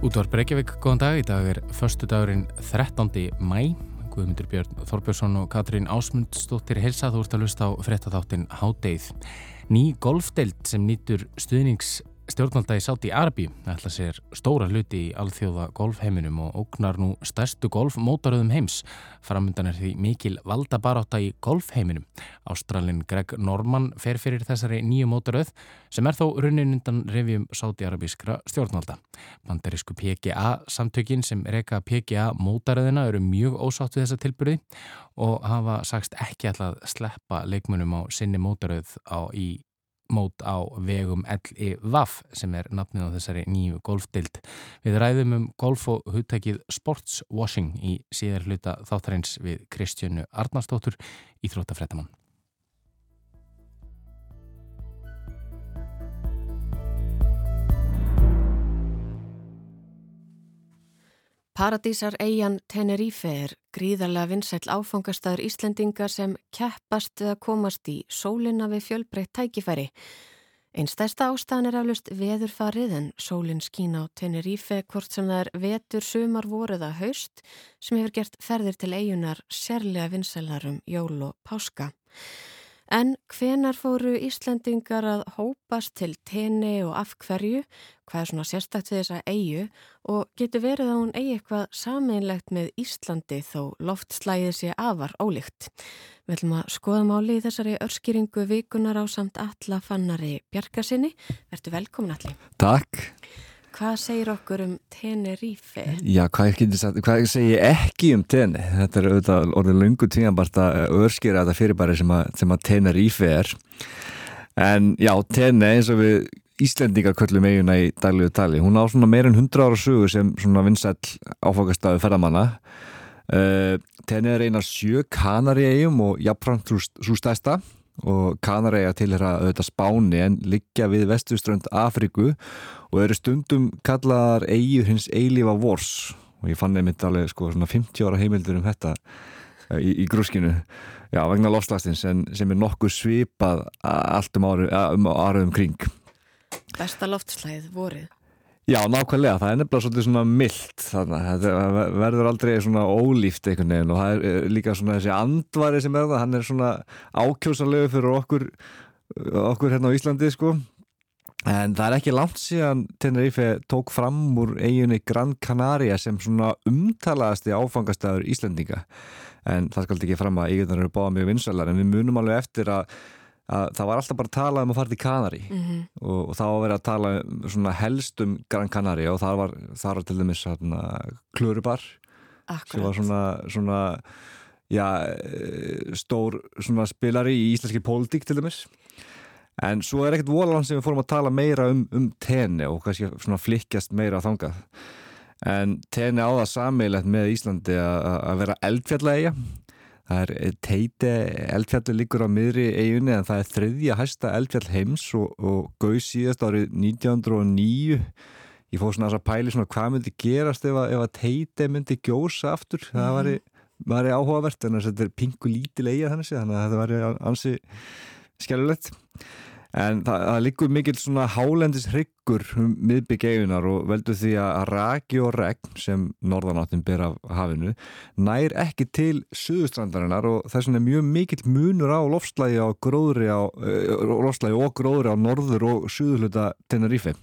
Útvar Breykjavík, góðan dag. Í dag er förstu dagurinn 13. mæ. Guðmundur Björn Þorbjörnsson og Katrín Ásmundsdóttir helsa þú ert að lusta á frettatháttin Hádeið. Ný golfdeild sem nýtur stuðnings Stjórnvalda í Sáti Arabi ætla sér stóra hluti í alþjóða golfheiminum og ógnar nú stærstu golfmótaröðum heims. Framundan er því mikil valda baráta í golfheiminum. Ástralin Greg Norman fer fyrir þessari nýju mótaröð sem er þó runnin undan revjum Sáti Arabískra stjórnvalda. Banderísku PGA samtökin sem reyka PGA mótaröðina eru mjög ósátt við þessa tilbyrði og hafa sagst ekki alltaf sleppa leikmunum á sinni mótaröð á í mót á vegum LIVAF sem er nafnið á þessari nýju golfdild. Við ræðum um golf og hugtækið sportswashing í síðar hluta þáttarins við Kristjánu Arnarsdóttur í Þróttafrættamann. Paradísar eigin Tenerife er gríðarlega vinsæl áfangastæður Íslendinga sem keppast að komast í sólina við fjölbreytt tækifæri. Einn stærsta ástæðan er aflust veðurfarið en sólinn skín á Tenerife hvort sem það er vetur, sumar, voruða, haust sem hefur gert ferðir til eigunar sérlega vinsælarum jól og páska. En hvenar fóru Íslandingar að hópast til tenni og af hverju, hvað er svona sérstakt við þessa eigu og getur verið að hún eigi eitthvað sameinlegt með Íslandi þó loftslægið sé afar ólíkt. Við ætlum að skoða máli í þessari örskýringu vikunar á samt alla fannari Bjarkasinni. Vertu velkomin allir. Takk. Hvað segir okkur um Tenerife? Já, hvað, hvað segir ekki um Tene? Þetta er auðvitað orðið lungu tíanbart að örskýra þetta fyrirbæri sem að, að Tenerife er. En já, Tene eins og við Íslendingar köllum eiguna í daglegu tali. Hún á svona meirinn 100 ára sögu sem svona vinsæl áfokastafið ferðamanna. Uh, Tene er eina sjö kanari eigum og jafnframt svo stæsta og Kanaræja tilhera auðvitað Spáni en liggja við vestuströnd Afriku og eru stundum kallaðar eigið hins eilífa vors. Og ég fann einmitt alveg sko svona 50 ára heimildur um þetta eh, í, í grúskinu. Já, vegna lofslastins en sem er nokkuð svipað allt um áraðum um kring. Besta loftslæðið vorið Já, nákvæmlega, það er nefnilega svolítið svona mildt þannig að það verður aldrei svona ólíft einhvern veginn og það er eh, líka svona þessi andvari sem er það, hann er svona ákjósanlegu fyrir okkur okkur hérna á Íslandi sko. En það er ekki langt síðan Tenerife tók fram úr eiginni Gran Canaria sem svona umtalaðasti áfangastæður Íslandinga en það skal ekki fram að eiginnar eru báða mjög vinsalar en við munum alveg eftir að að það var alltaf bara að tala um að fara til Kanari mm -hmm. og, og þá var verið að tala um helst um Gran Canaria og það var, það var til dæmis Klurubar sem var svona, svona já, stór svona spilari í íslenski pólitík til dæmis. En svo er ekkert volan sem við fórum að tala meira um, um tenni og kannski svona flikkjast meira á þangað. En tenni á það sammeilegt með Íslandi að vera eldfjallega Það er eh, teiti eldfjallu líkur á miðri eiginni en það er þriðja hæsta eldfjall heims og, og gauð síðast árið 1909. Ég fóð svona að pæli svona hvað myndi gerast ef að, ef að teiti myndi gjósa aftur. Mm. Það var, var áhugavert en þetta er pingu lítil eiga þannig að þetta var ansi skellulegt en það, það líkur mikil svona hálendis hryggur um miðbyggjegunar og veldur því að raki og regn sem norðanáttin ber af hafinu nær ekki til suðustrandarinnar og þess vegna er mjög mikil munur á lofslægi á gróðri á og á norður og suðuluta Tenerife.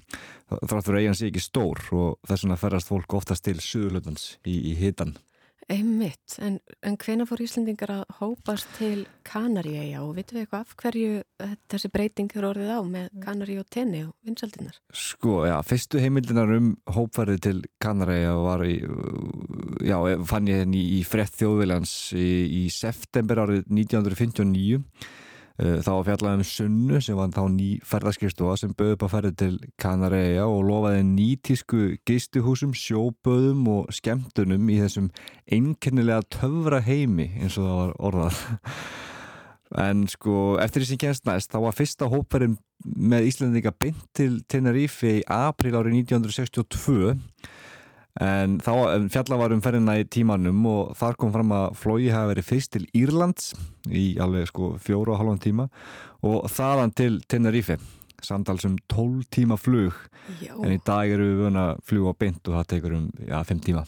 Þrátt fyrir eigin sé ekki stór og þess vegna ferrast fólk oftast til suðulutans í, í hitan Einmitt, en, en hvena fór Íslandingar að hópast til Kanaríæja og vitum við eitthvað af hverju eh, þessi breyting er orðið á með Kanarí og tenni og vinsaldinnar? Sko, já, fyrstu heimildinar um hópfærið til Kanaríæja var í, já, fann ég henni í frett þjóðviljans í, í september árið 1959 Eh, þá fjallaðum Sunnu sem var þá ný ferðarskristofa sem bauði upp að ferði til Kanaræja og lofaði nýtísku geistuhúsum, sjóböðum og skemmtunum í þessum einkennilega töfra heimi eins og það var orðað. En sko eftir því sem kennst næst þá var fyrsta hópverðin með Íslandinga beint til Tenerife í april árið 1962 en þá fjalla var um ferðina í tímanum og þar kom fram að flogi hafi verið fyrst til Írlands í alveg sko fjóru og halvan tíma og þaðan til Tenerife. Samtals um 12 tíma flug. Já, en í dag eru við vöna að fljúa beint og það tekur um já, 5 tíma.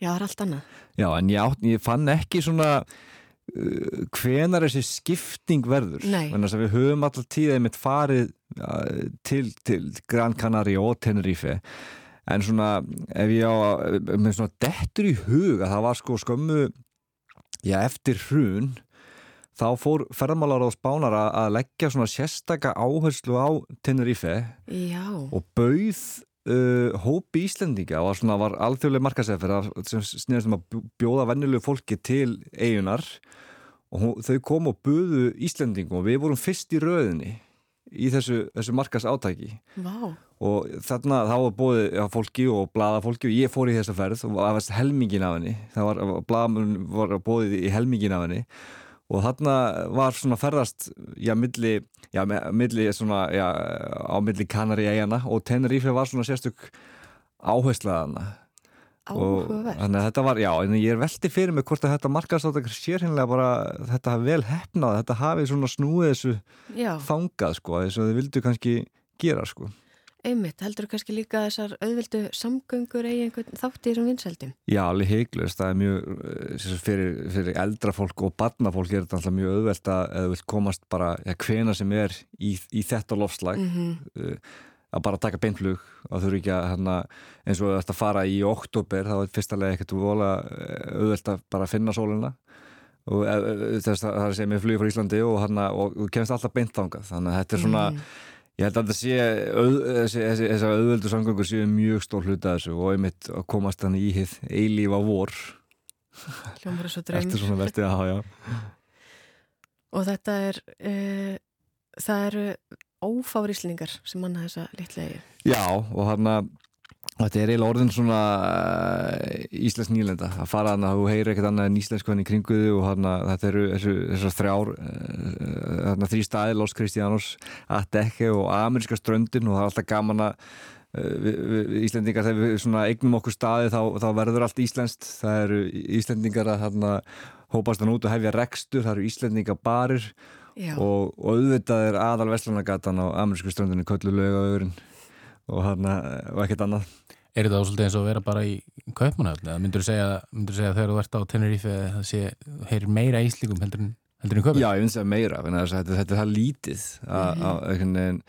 Já, það er allt annað. Já, en ég, ég fann ekki svona uh, hvenar þessi skipting verður. Við höfum alltaf tíðið mitt farið uh, til, til Gran Canaria og Tenerife en svona ef ég á með svona dettur í hug að það var sko skömmu já, eftir hrun þá fór ferðmálar á spánar að leggja svona sérstaka áherslu á Tenerife Já, og bauð uh, hópi Íslendinga var, var alþjóðlega markasefir sem sniðast um að bj- bjóða vennilegu fólki til eigunar og þau kom og buðu Íslendingum og við vorum fyrst í röðinni í þessu, þessu markas átæki vá, og þarna þá var bóðið já, fólki og blaða fólki og ég fór í þessa ferð og það var helmingin af henni. Það var, blaðamun var bóðið í helmingin af henni. Og þarna var svona ferðast já, milli, já, milli svona, já, á milli Kanari eigana og Tenerife var svona sérstök áherslaðana áhugavert. þannig að þetta var, já, en ég er velti fyrir mig hvort að þetta markastáttakar sér hinnlega bara þetta hafi vel hefnað, þetta hafi svona snúið þessu Já, þangað sko, þess að þið vildu kannski gera sko einmitt, heldur kannski líka að þessar auðvildu samgöngur eigi einhvern þátt í þessum vinsældum. Já, alveg heiklust, það er mjög eh, fyrir, fyrir eldra fólk og barnafólk er þetta alltaf mjög auðvelt að eða þú vilt komast bara, ja, hvena sem er í, í þetta lofslag Mm að bara taka beinflug og þurfi ekki að hana, eins og þetta fara í oktober, þá er fyrstalega ekkert vola eh, auðvelt að bara finna sólina og eh, eh, þess að það er sem ég flugir frá Íslandi og, hana, og, og kemst alltaf beint þangað þannig að þetta er svona Mm. Ég held að þetta sé, auð, þessi, þessi auðvöldu samgöngur séu mjög stór hluta þessu og einmitt að komast þannig í hið eilífa vor Hljómar þessu draum. eftir svona vertið að hafa, já. Og þetta er, uh, það eru ófáríslingar sem manna þessa litlegi. Já, og hann að þetta er eiginlega orðin svona uh, íslensk nýlenda að fara hann að þú heyrir ekkert annað en íslensku hann í kringuðu og hann að þetta eru þessar þrjár uh, þarna þrý staði, Los Cristianos Ateche og ameríska ströndin og það er alltaf gaman að uh, við, við Íslendingar þegar við eignum okkur staði þá, þá verður allt íslenskt það eru Íslendingar að hann hópast hann út og hefja rekstur, það eru Íslendingar barir Já, og, og auðvitað er aðal Vestlandagatan á amerísku ströndinni köllu lögaugurinn og, hana, og ekkert annað. Er þetta ásvöldið eins og að vera bara í kaupmanöfn eða myndur þú segja, segja þegar þú ert á Tenerife að það sé, heyrir meira íslíkum heldur en, heldur en kaupmanöfn? Já, ég finnst það meira, að þetta, þetta er það lítið að, að, einhvern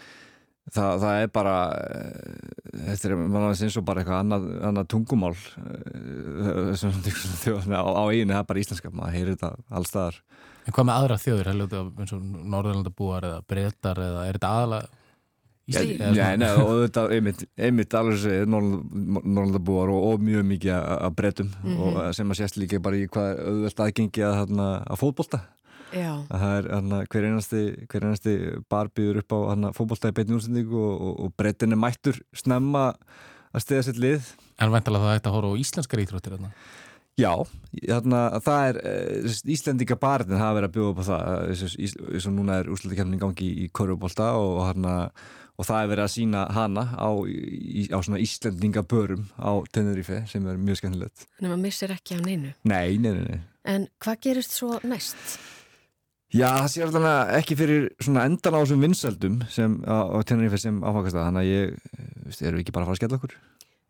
veginn það, það er bara eh, þetta er eins og bara eitthvað annað, annað tungumál eh, sem, sem, sem, á, á eiginu, það er bara íslenska maður heyrir þetta allstaðar En hvað með aðra þjóður, heldur þetta eins og Norðurlandabúar eða breytar eða er þetta aðalega Íslandi? Já, nei, nei, og þetta einmitt, einmitt alveg segir Norrlandabúar og, og mjög mikið að- breytum og sem að sést líka bara í hvað auðvelt aðgengi að, þarna, að fótbolta er hana, hver einasti, hver einasti bar býður upp á í beitni úrsendingu og, og, og breytin er mættur snemma að stiða sitt lið En væntalega það ætti að horfa á íslenskar íþróttir þarna. Já, þarna, það er eh, Íslendinga barðin hafa verið að bjóða upp á það eins og- eins og núna er úrslutakefnin í gangi í, korfubólta og, og það er verið að sína hana á, í, á svona Íslendinga börum á Tenerife sem er mjög skemmtilegt en maður missir ekki á neinu. Nei, nei, nei, nei En hvað gerist svo næst? Já, það sé alltaf ekki fyrir svona endan á þessum vinsældum sem, á, Tenerife sem áfangast það, þannig að ég, eh, veist, erum við ekki bara að fara að skella okkur?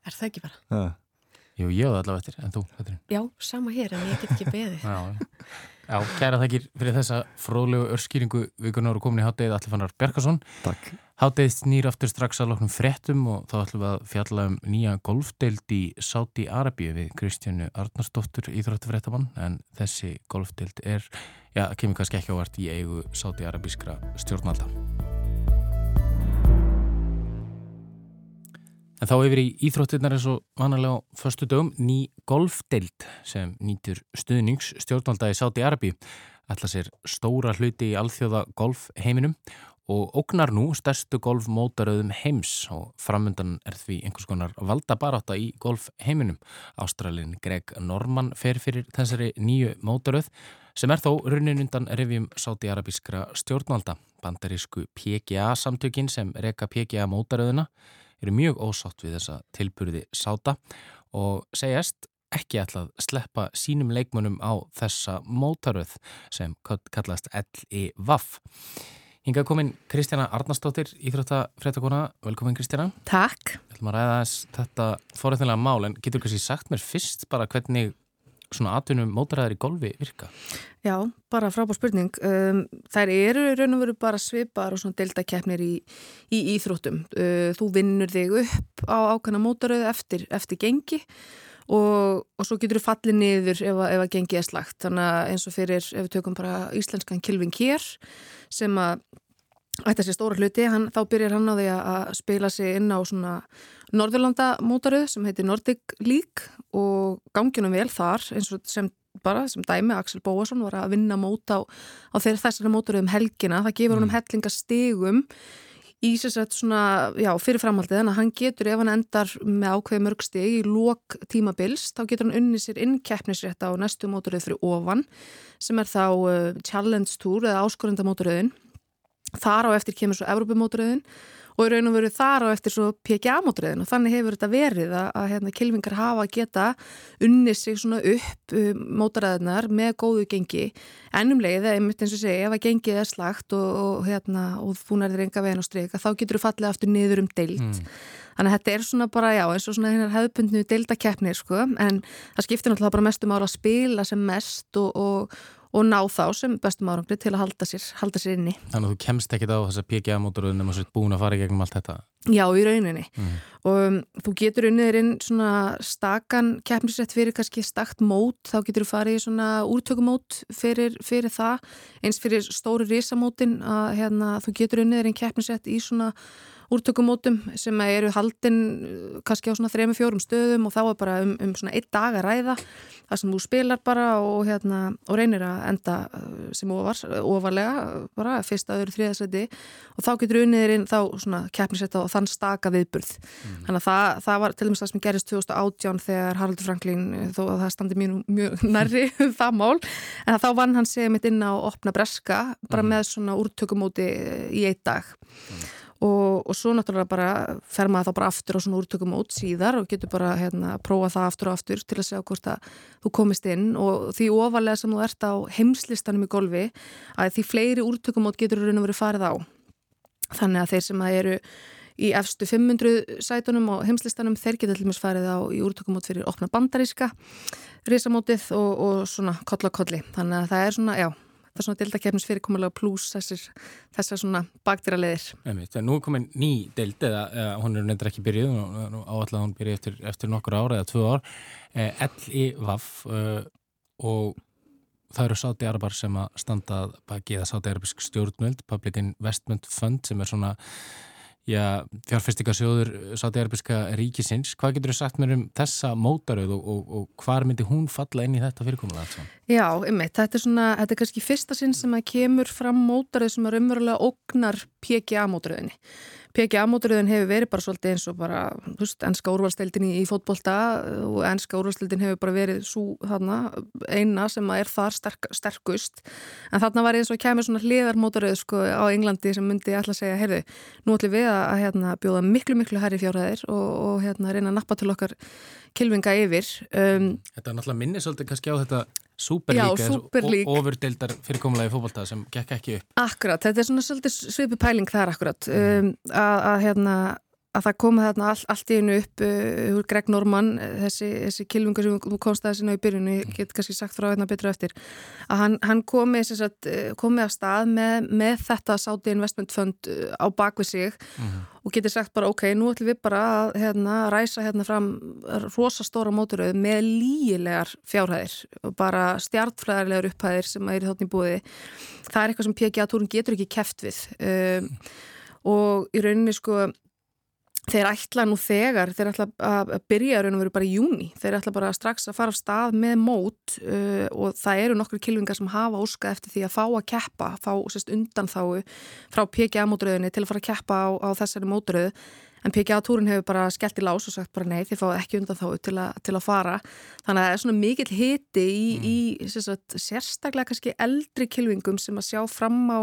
Er það ekki bara? Það. Jú, ég á það allavega eftir, en þú, Petrin? Já, sama hér en ég get ekki beðið. Já, já. Já, kæra þakkir fyrir þessa fróðlegu örskýringu vikunar og komin í háttegið Allir Fannar Bjarkarsson. Takk. Háttegið snýr aftur strax að loknum fréttum og þá ætlum við að fjalla um nýja golfdeild í Sáti Arabíu við Kristjánu Arnarsdóttur íþróttufréttamann en þessi golfdeild er, já, kemur kannski ekki ávart í eigu Sáti Arabískra stjórnalda. En þá yfir í íþróttirnar eins og vanalega á förstu dögum ný golfdeild sem nýtur stuðnings stjórnvalda í Sáti Arabi ætla sér stóra hluti í alþjóða golfheiminum og ógnar nú stærstu golfmótaröðum heims og framöndan er því einhvers konar valda baráta í golfheiminum. Ástralin Greg Norman fer fyrir þessari nýju mótaröð sem er þó runnin undan revjum Sáti Arabískra stjórnvalda. Bandarísku PGA samtökin sem reka PGA mótaröðuna eru mjög ósátt við þessa tilburði sáta og segjast ekki ætlað sleppa sínum leikmönnum á þessa mótaröð sem kallast L.I.V.A.F. Hinga komin Kristjana Arnarsdóttir, Íþróttafréttakona. Velkomin Kristjana. Takk. Við ætlum að ræða þetta fórhættilega mál en getur kannski sagt mér fyrst bara hvernig svona atvinnum mótaræðar í golfi virka? Já, bara frábár spurning. Um, þær eru raun og veru bara svipar og svona deltakeppnir í, í íþróttum. Uh, þú vinnur þig upp á ákvæmna mótaröðu eftir, eftir gengi og, og svo getur þú fallið niður ef, ef að gengi er slagt. Þannig að eins og fyrir, ef við tökum bara íslenskan Kilvin Kér sem að Þetta sé stóra hluti, hann, þá byrjar hann á því að spila sig inn á svona Norðurlanda mótaröð sem heitir Nordic League og ganginum vel þar eins og sem bara sem dæmi Axel Bóasson var að vinna móta á, á þeirra þessari mótaröð um helgina, það gefur hann um hellingastegum í sérsett svona, já, fyrir framhaldið. En að hann getur ef hann endar með ákveði mörgsteg í lók tímabils þá getur hann unni sér innkeppnisrétt á næstu mótaröð fyrir ofan sem er þá uh, Challenge Tour eða áskorendamótaröðin þar á eftir kemur svo Evrópumótriðin og í raun og veru þar á eftir svo PGA-mótriðin og þannig hefur þetta verið að, að hérna, kilvingar hafa að geta unni sig svona upp um, mótaræðinar með góðu gengi ennum leið, eða einmitt eins og segja, ef að gengið er slagt og, og, hérna, og þú nærðir enga veginn á streika, þá getur þú fallið aftur niður um deilt. Mm. Þannig að þetta er svona bara, já, eins og svona hennar hefðbundnu deildakeppnir, sko, en það skiptir náttúrulega bara mestum ára að spila sem mest og, og og ná þá sem bestum árangri til að halda sér, halda sér inni. Þannig að þú kemst ekkit á þessa PGA-mótoröðun nema svo búin að fara í gegnum allt þetta? Já, í rauninni. Mm. Og um, þú getur unnið inn svona stakan keppnisrætt fyrir kannski stakt mót, þá getur þú farið í svona úrtökumót fyrir, fyrir það, eins fyrir stóri risamótin að hérna, þú getur unnið inn keppnisrætt í svona úrtökumótum sem eru haldinn uh, kannski á svona þrejum fjórum stöðum og þá er bara um, um svona einn dag að ræða það sem þú spilar bara og, hérna, og reynir að enda uh, sem ofar, ofarlega bara fyrsta, öðru, þriðasæti og þá getur unniðurinn þá svona keppnisetta og þann staka viðburð mm. þannig að það, það var til dæmis það sem gerist 2018 þegar Haraldur Franklín þó að það standi mjög, mjög nærri það mál en þá vann hann segja mitt inn á opna breska bara mm. með svona úrtökumóti í einn dag mm og, og svo náttúrulega bara fer maður þá bara aftur á svona úrtökum út síðar og getur bara hérna prófa það aftur og aftur til að segja hvort að þú komist inn. Og því ofalega sem þú ert á heimslistanum í golfi að því fleiri úrtökum út getur raun og verið farið á. Þannig að þeir sem að eru í efstu 500 sætunum og heimslistanum þeir geta og meins farið á í úrtökum út fyrir opna bandaríska risamótið og, og svona kolla kolli. Þannig að það er svona, já þetta svona deildakefnis fyrirkomulega pluss þessir, þessar svona bakdýra leðir Nú er komin ný deild eða, eða hún er nefndir ekki byrjuð áallega hún byrjuð eftir, eftir nokkur ára eða tvö ár eh, L.I.V.A.F. Eh, og það eru sáti arabar sem að standað baki eða sáti arabisk stjórnvöld Public Investment Fund sem er svona fjárfestikasjóður Sáti-Arabiska ríkisins. Hvað getur þú sagt mér um þessa mótaröð og, og, og hvar myndi hún falla inn í þetta fyrirkomulega? Já, ymmið, þetta er svona, þetta er kannski fyrsta sinn sem að kemur fram mótaröð sem er umverulega ógnar PGA-mótaröðinni. PGA-móturöðin hefur verið bara svolítið eins og bara, þú veist, ennska úrvalstildin í, í fótbolta og ennska úrvalstildin hefur bara verið svo þarna eina sem er þar sterk, sterkust en þarna var eins og kemur svona hliðarmóturöð sko á Englandi sem myndi alltaf segja, heyrðu, nú ætlum við að, að hérna, bjóða miklu miklu herri fjárhæðir og, og hérna reyna að nappa til okkar kilvinga yfir. Um, þetta er náttúrulega minni svolítið kannski á þetta Superlík og ofurdeildar fyrirkomulegi fókbalta sem gekk ekki upp. Akkurat, þetta er svona svolítið svipi pæling þar akkurat. Um, að, að hérna að það komi þarna all, allt í einu upp uh, Greg Norman, þessi, þessi kilvingur sem þú komst að þessi ná í byrjunu ég get kannski sagt frá hérna betra eftir að hann, hann komi, sagt, komi að stað með, með þetta Saudi Investment Fund uh, á bakvið sig uh mhm. -huh. og getur sagt bara ok, nú ætlum við bara að hérna, ræsa hérna fram rosastóra móturöð með lígilegar fjárhæðir og bara stjartfræðarlegar upphæðir sem er í þáttni búið það er eitthvað sem PGA-túrin getur ekki keft við um, og í rauninni sko Þeir ætla nú þegar, þeir ætla að byrja raun og veru bara í júni, þeir ætla bara strax að fara af stað með mót uh, og það eru nokkur kilvingar sem hafa óska eftir því að fá að keppa, fá sérst, undan þáu frá PGA-mótröðinni til að fara að keppa á, á þessari mótröðu en PGA-túrin hefur bara skellt í lás og sagt bara nei þið fáið ekki undan þáu til, til að fara. Þannig að það er svona mikill hiti í, mm. í sérst, sérstaklega kannski eldri kilvingum sem að sjá fram á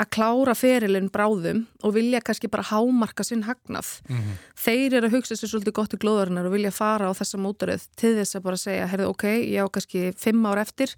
að klára ferilinn bráðum og vilja kannski bara hámarka sinn hagnað. Mm -hmm. Þeir eru að hugsa sér svolítið gott í glóðarinnar og vilja fara á þessa mótaröð til þess að bara segja, herðu ok, ég á kannski fimm ár eftir,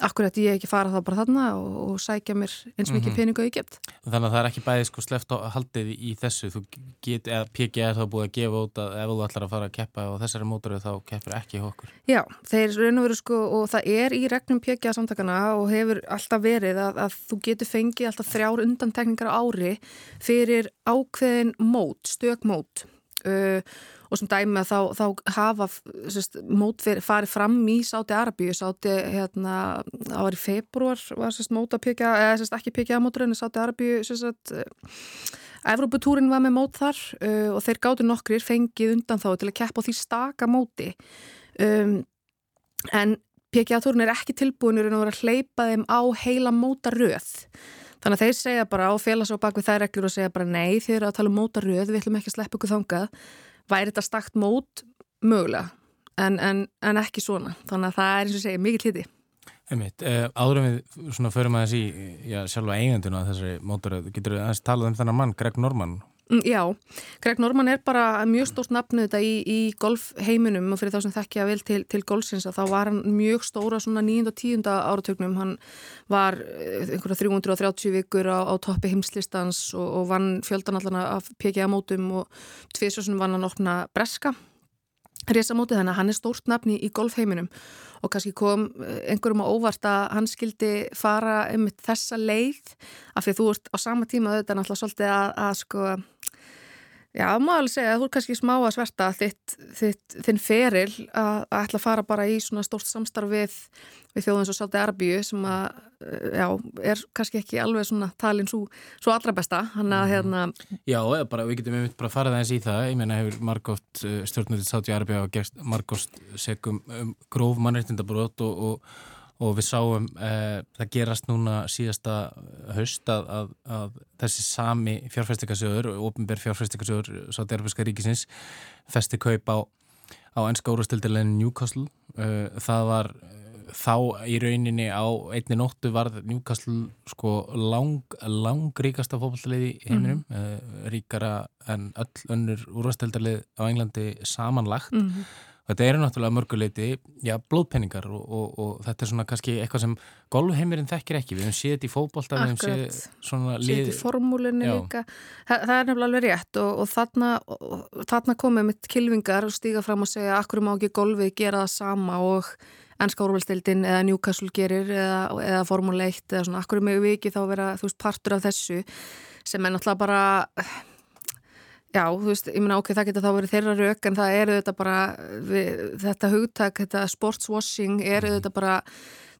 akkur ætti ég ekki fara þá bara þarna og, og sækja mér eins mikið mm -hmm. peningu ég get. Þannig að það er ekki bæðið sko sleft á haldið í þessu, þú get, eða PG er þá búið að gefa út að ef þú ætlar að fara að keppa og þessari mótoröð þá keppir ekki okkur. Já, þeir raun og veru sko og það er í regnum PG samtakana og hefur alltaf verið að, að þú getur fengið alltaf þrjár undantekningar ári fyrir ákveðin mót, stök mót uh, og sem dæmi að þá, þá hafa sérst, mótfyrir farið fram í Sáti Arabíu, Sáti hérna ári februar var sérst mót að pekja, eða sérst ekki pekja að móturinn Sáti Arabíu sérst Evróputúrin var með mót þar uh, og þeir gáttu nokkrir fengið undan þá til að keppa á því staka móti. Um, en PGA-túrin er ekki tilbúinur en að vera að hleypa þeim á heila mótaröð. Þannig að þeir segja bara á félags og bak við þær reglur og segja bara nei þeir eru að tala um mótaröð, við ætlum ekki að sleppa ykkur þangað væri þetta stakt mót mögulega en, en, en ekki svona. Þannig að það er eins og segja mikið hliti Einmitt, uh, áðurum við svona förum aðeins í já, sjálfa eiganduna þessari mótoröð, getur við aðeins talað um þennan mann, Greg Norman Já, Greg Norman er bara mjög stórt nafnu þetta í, í golfheiminum og fyrir þá sem þekkja vel til, til golfsins að þá var hann mjög stóra svona 9. og 10. áratögnum, hann var eh, einhverja 330 vikur á, á toppi heimslistans og, og vann fjöldan allan af PGA mótum og tviðsjósunum vann hann opna breska resamótið þannig að hann er stórt nafni í golfheiminum og kannski kom eh, einhverjum á óvart að hann skildi fara um þessa leið af því að þú ert á sama tíma auðvitað náttúrulega svolítið að, að sko Já, maður alveg segja að þú er kannski smá að sverta þitt, þitt, þinn feril að, að ætla að fara bara í svona stórt samstarf við, við þjóðum svo Sáti Arbíu sem að, já, er kannski ekki alveg svona talin svo, svo allra besta, hann að mhm. hérna... Já, bara, við getum einmitt bara að fara það eins í það, ég meina hefur margótt uh, stjórnöldið Sáti Arbíu og gerst margótt segum um gróf mannreitindabrót og, og og við sáum uh, það gerast núna síðasta haust að, að, að þessi sami fjárfæstikasjóður og ofinberð fjárfæstikasjóður Sáti Erfiska ríkisins festi kaup á, á ennska úrvastildilegin Newcastle uh, það var uh, þá í rauninni á einni nóttu var Newcastle sko lang, lang ríkasta fólkvallið í heiminum mm. ríkara en öll önnur úrvastildarlið á Englandi samanlagt mm. Þetta eru náttúrulega mörguleiti, já, blóðpenningar og, og, og þetta er svona kannski eitthvað sem golfheimurinn þekkir ekki. Við hefum séð þetta í fókbólta, við hefum séð svona lið... Séð þetta í formúlinni líka. Þa, það er nefnilega alveg rétt og, og þarna, þarna komið mitt kilvingar og stíga fram og segja akkur má ekki golfið gera það sama og ennska úrvalstildin eða Newcastle gerir eða, eða formúli 1 eða svona akkur með við ekki þá vera, þú veist, partur af þessu sem er náttúrulega bara Já, þú veist, ég meina ok, það getur þá verið þeirra rauk en það eru þetta bara við, þetta hugtak, þetta sportswashing er mm. þetta bara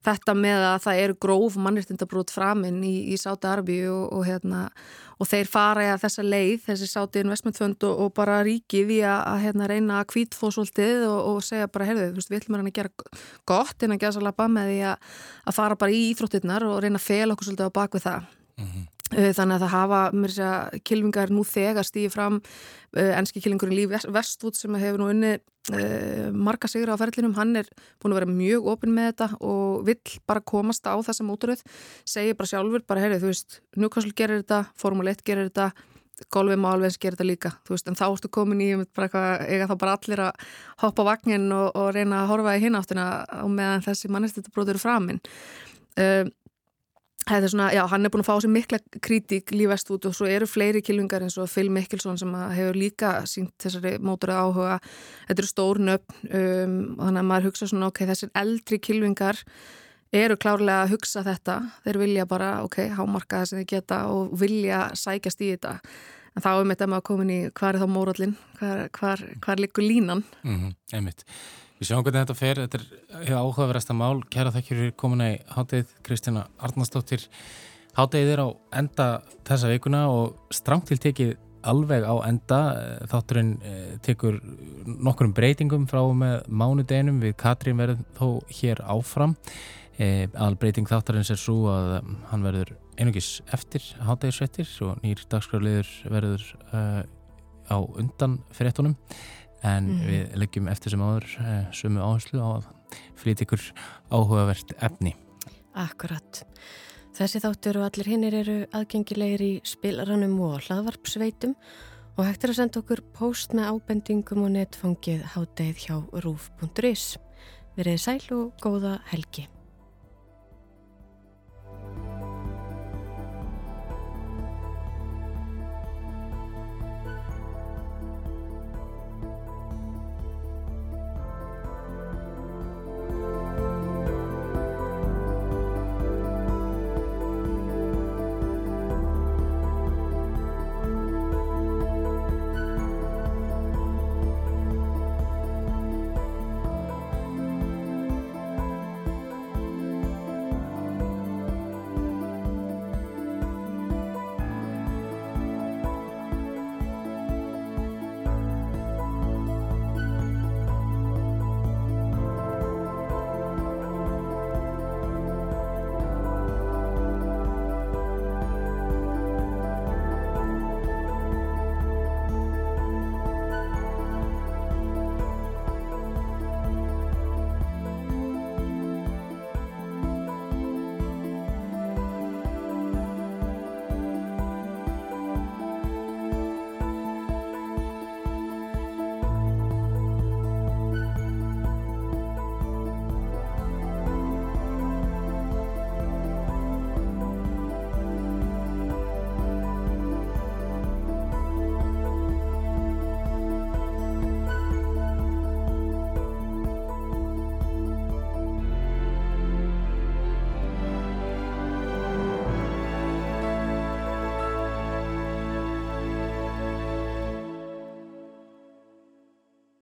þetta með að það eru gróf mannirtindabrót framinn í, í Sáti Arbíu og, og hérna og þeir fara í að þessa leið, þessi Sáti investmentfund og, og bara ríkið í að, að hérna reyna að kvítfósvöldið og, og segja bara, heyrðu, þú veist, við ætlum að gera gott en að gera svolítið að bað með því að, að fara bara í íþróttirnar og reyna að fel okkur svolítið á bakvið það. Eh, þannig að það hafa mér sé að kilvingar nú þegar stýði fram uh, enski kilvingurinn Líf Vestvút sem hefur nú unni uh, marga sigur á ferlinum, hann er búin að vera mjög opinn með þetta og vill bara komast á þessa móturöð, segir bara sjálfur bara heyrið, þú veist, Newcastle gerir þetta Formule 1 gerir þetta, Golfi Málvens gerir þetta líka, þú veist, en þá ertu komin í eitthvað, eiga þá bara allir að hoppa vagnin og, og reyna að horfa í hináttina og meðan þessi mannestættabróður er framinn uh, Það er svona, já, hann er búin að fá sér mikla kritík lífæst út og svo eru fleiri kilvingar eins og Phil Mickelson sem hefur líka sínt þessari mótur að áhuga. Þetta eru stórn upp um, og þannig að maður hugsa svona, ok, þessir eldri kilvingar eru klárlega að hugsa þetta. Þeir vilja bara, ok, hámarka það sem þeir geta og vilja sækjast í þetta. En þá er mitt að maður komin í hvað er þá mórallin, hvað, hvað liggur línan. Mm -hmm, einmitt. Við sjáum hvernig þetta fer, þetta er áhugaverðasta mál, kæra þekkir fyrir komin í háttegið Kristina Arnarsdóttir. Háttegið er á enda þessa vikuna og stramt til tekið alveg á enda. Þátturinn eh, tekur nokkur um breytingum frá með mánudeginum við Katrín verður þó hér áfram. Eh, Albreyting þáttarins er svo að hann verður einungis eftir háttegisvettir og nýr dagskrafliður verður á undan fyrirtónum en mm. við leggjum eftir sem áður eh, sumu áherslu á að flytja ykkur áhugavert efni. Akkurat. Þessi þáttur og allir hinnir eru aðgengilegir í spilaranum og hlaðvarpsveitum og hægt er að senda okkur post með ábendingum og netfangið hátdeið hjá rúf.is. Verið sæl og góða helgi.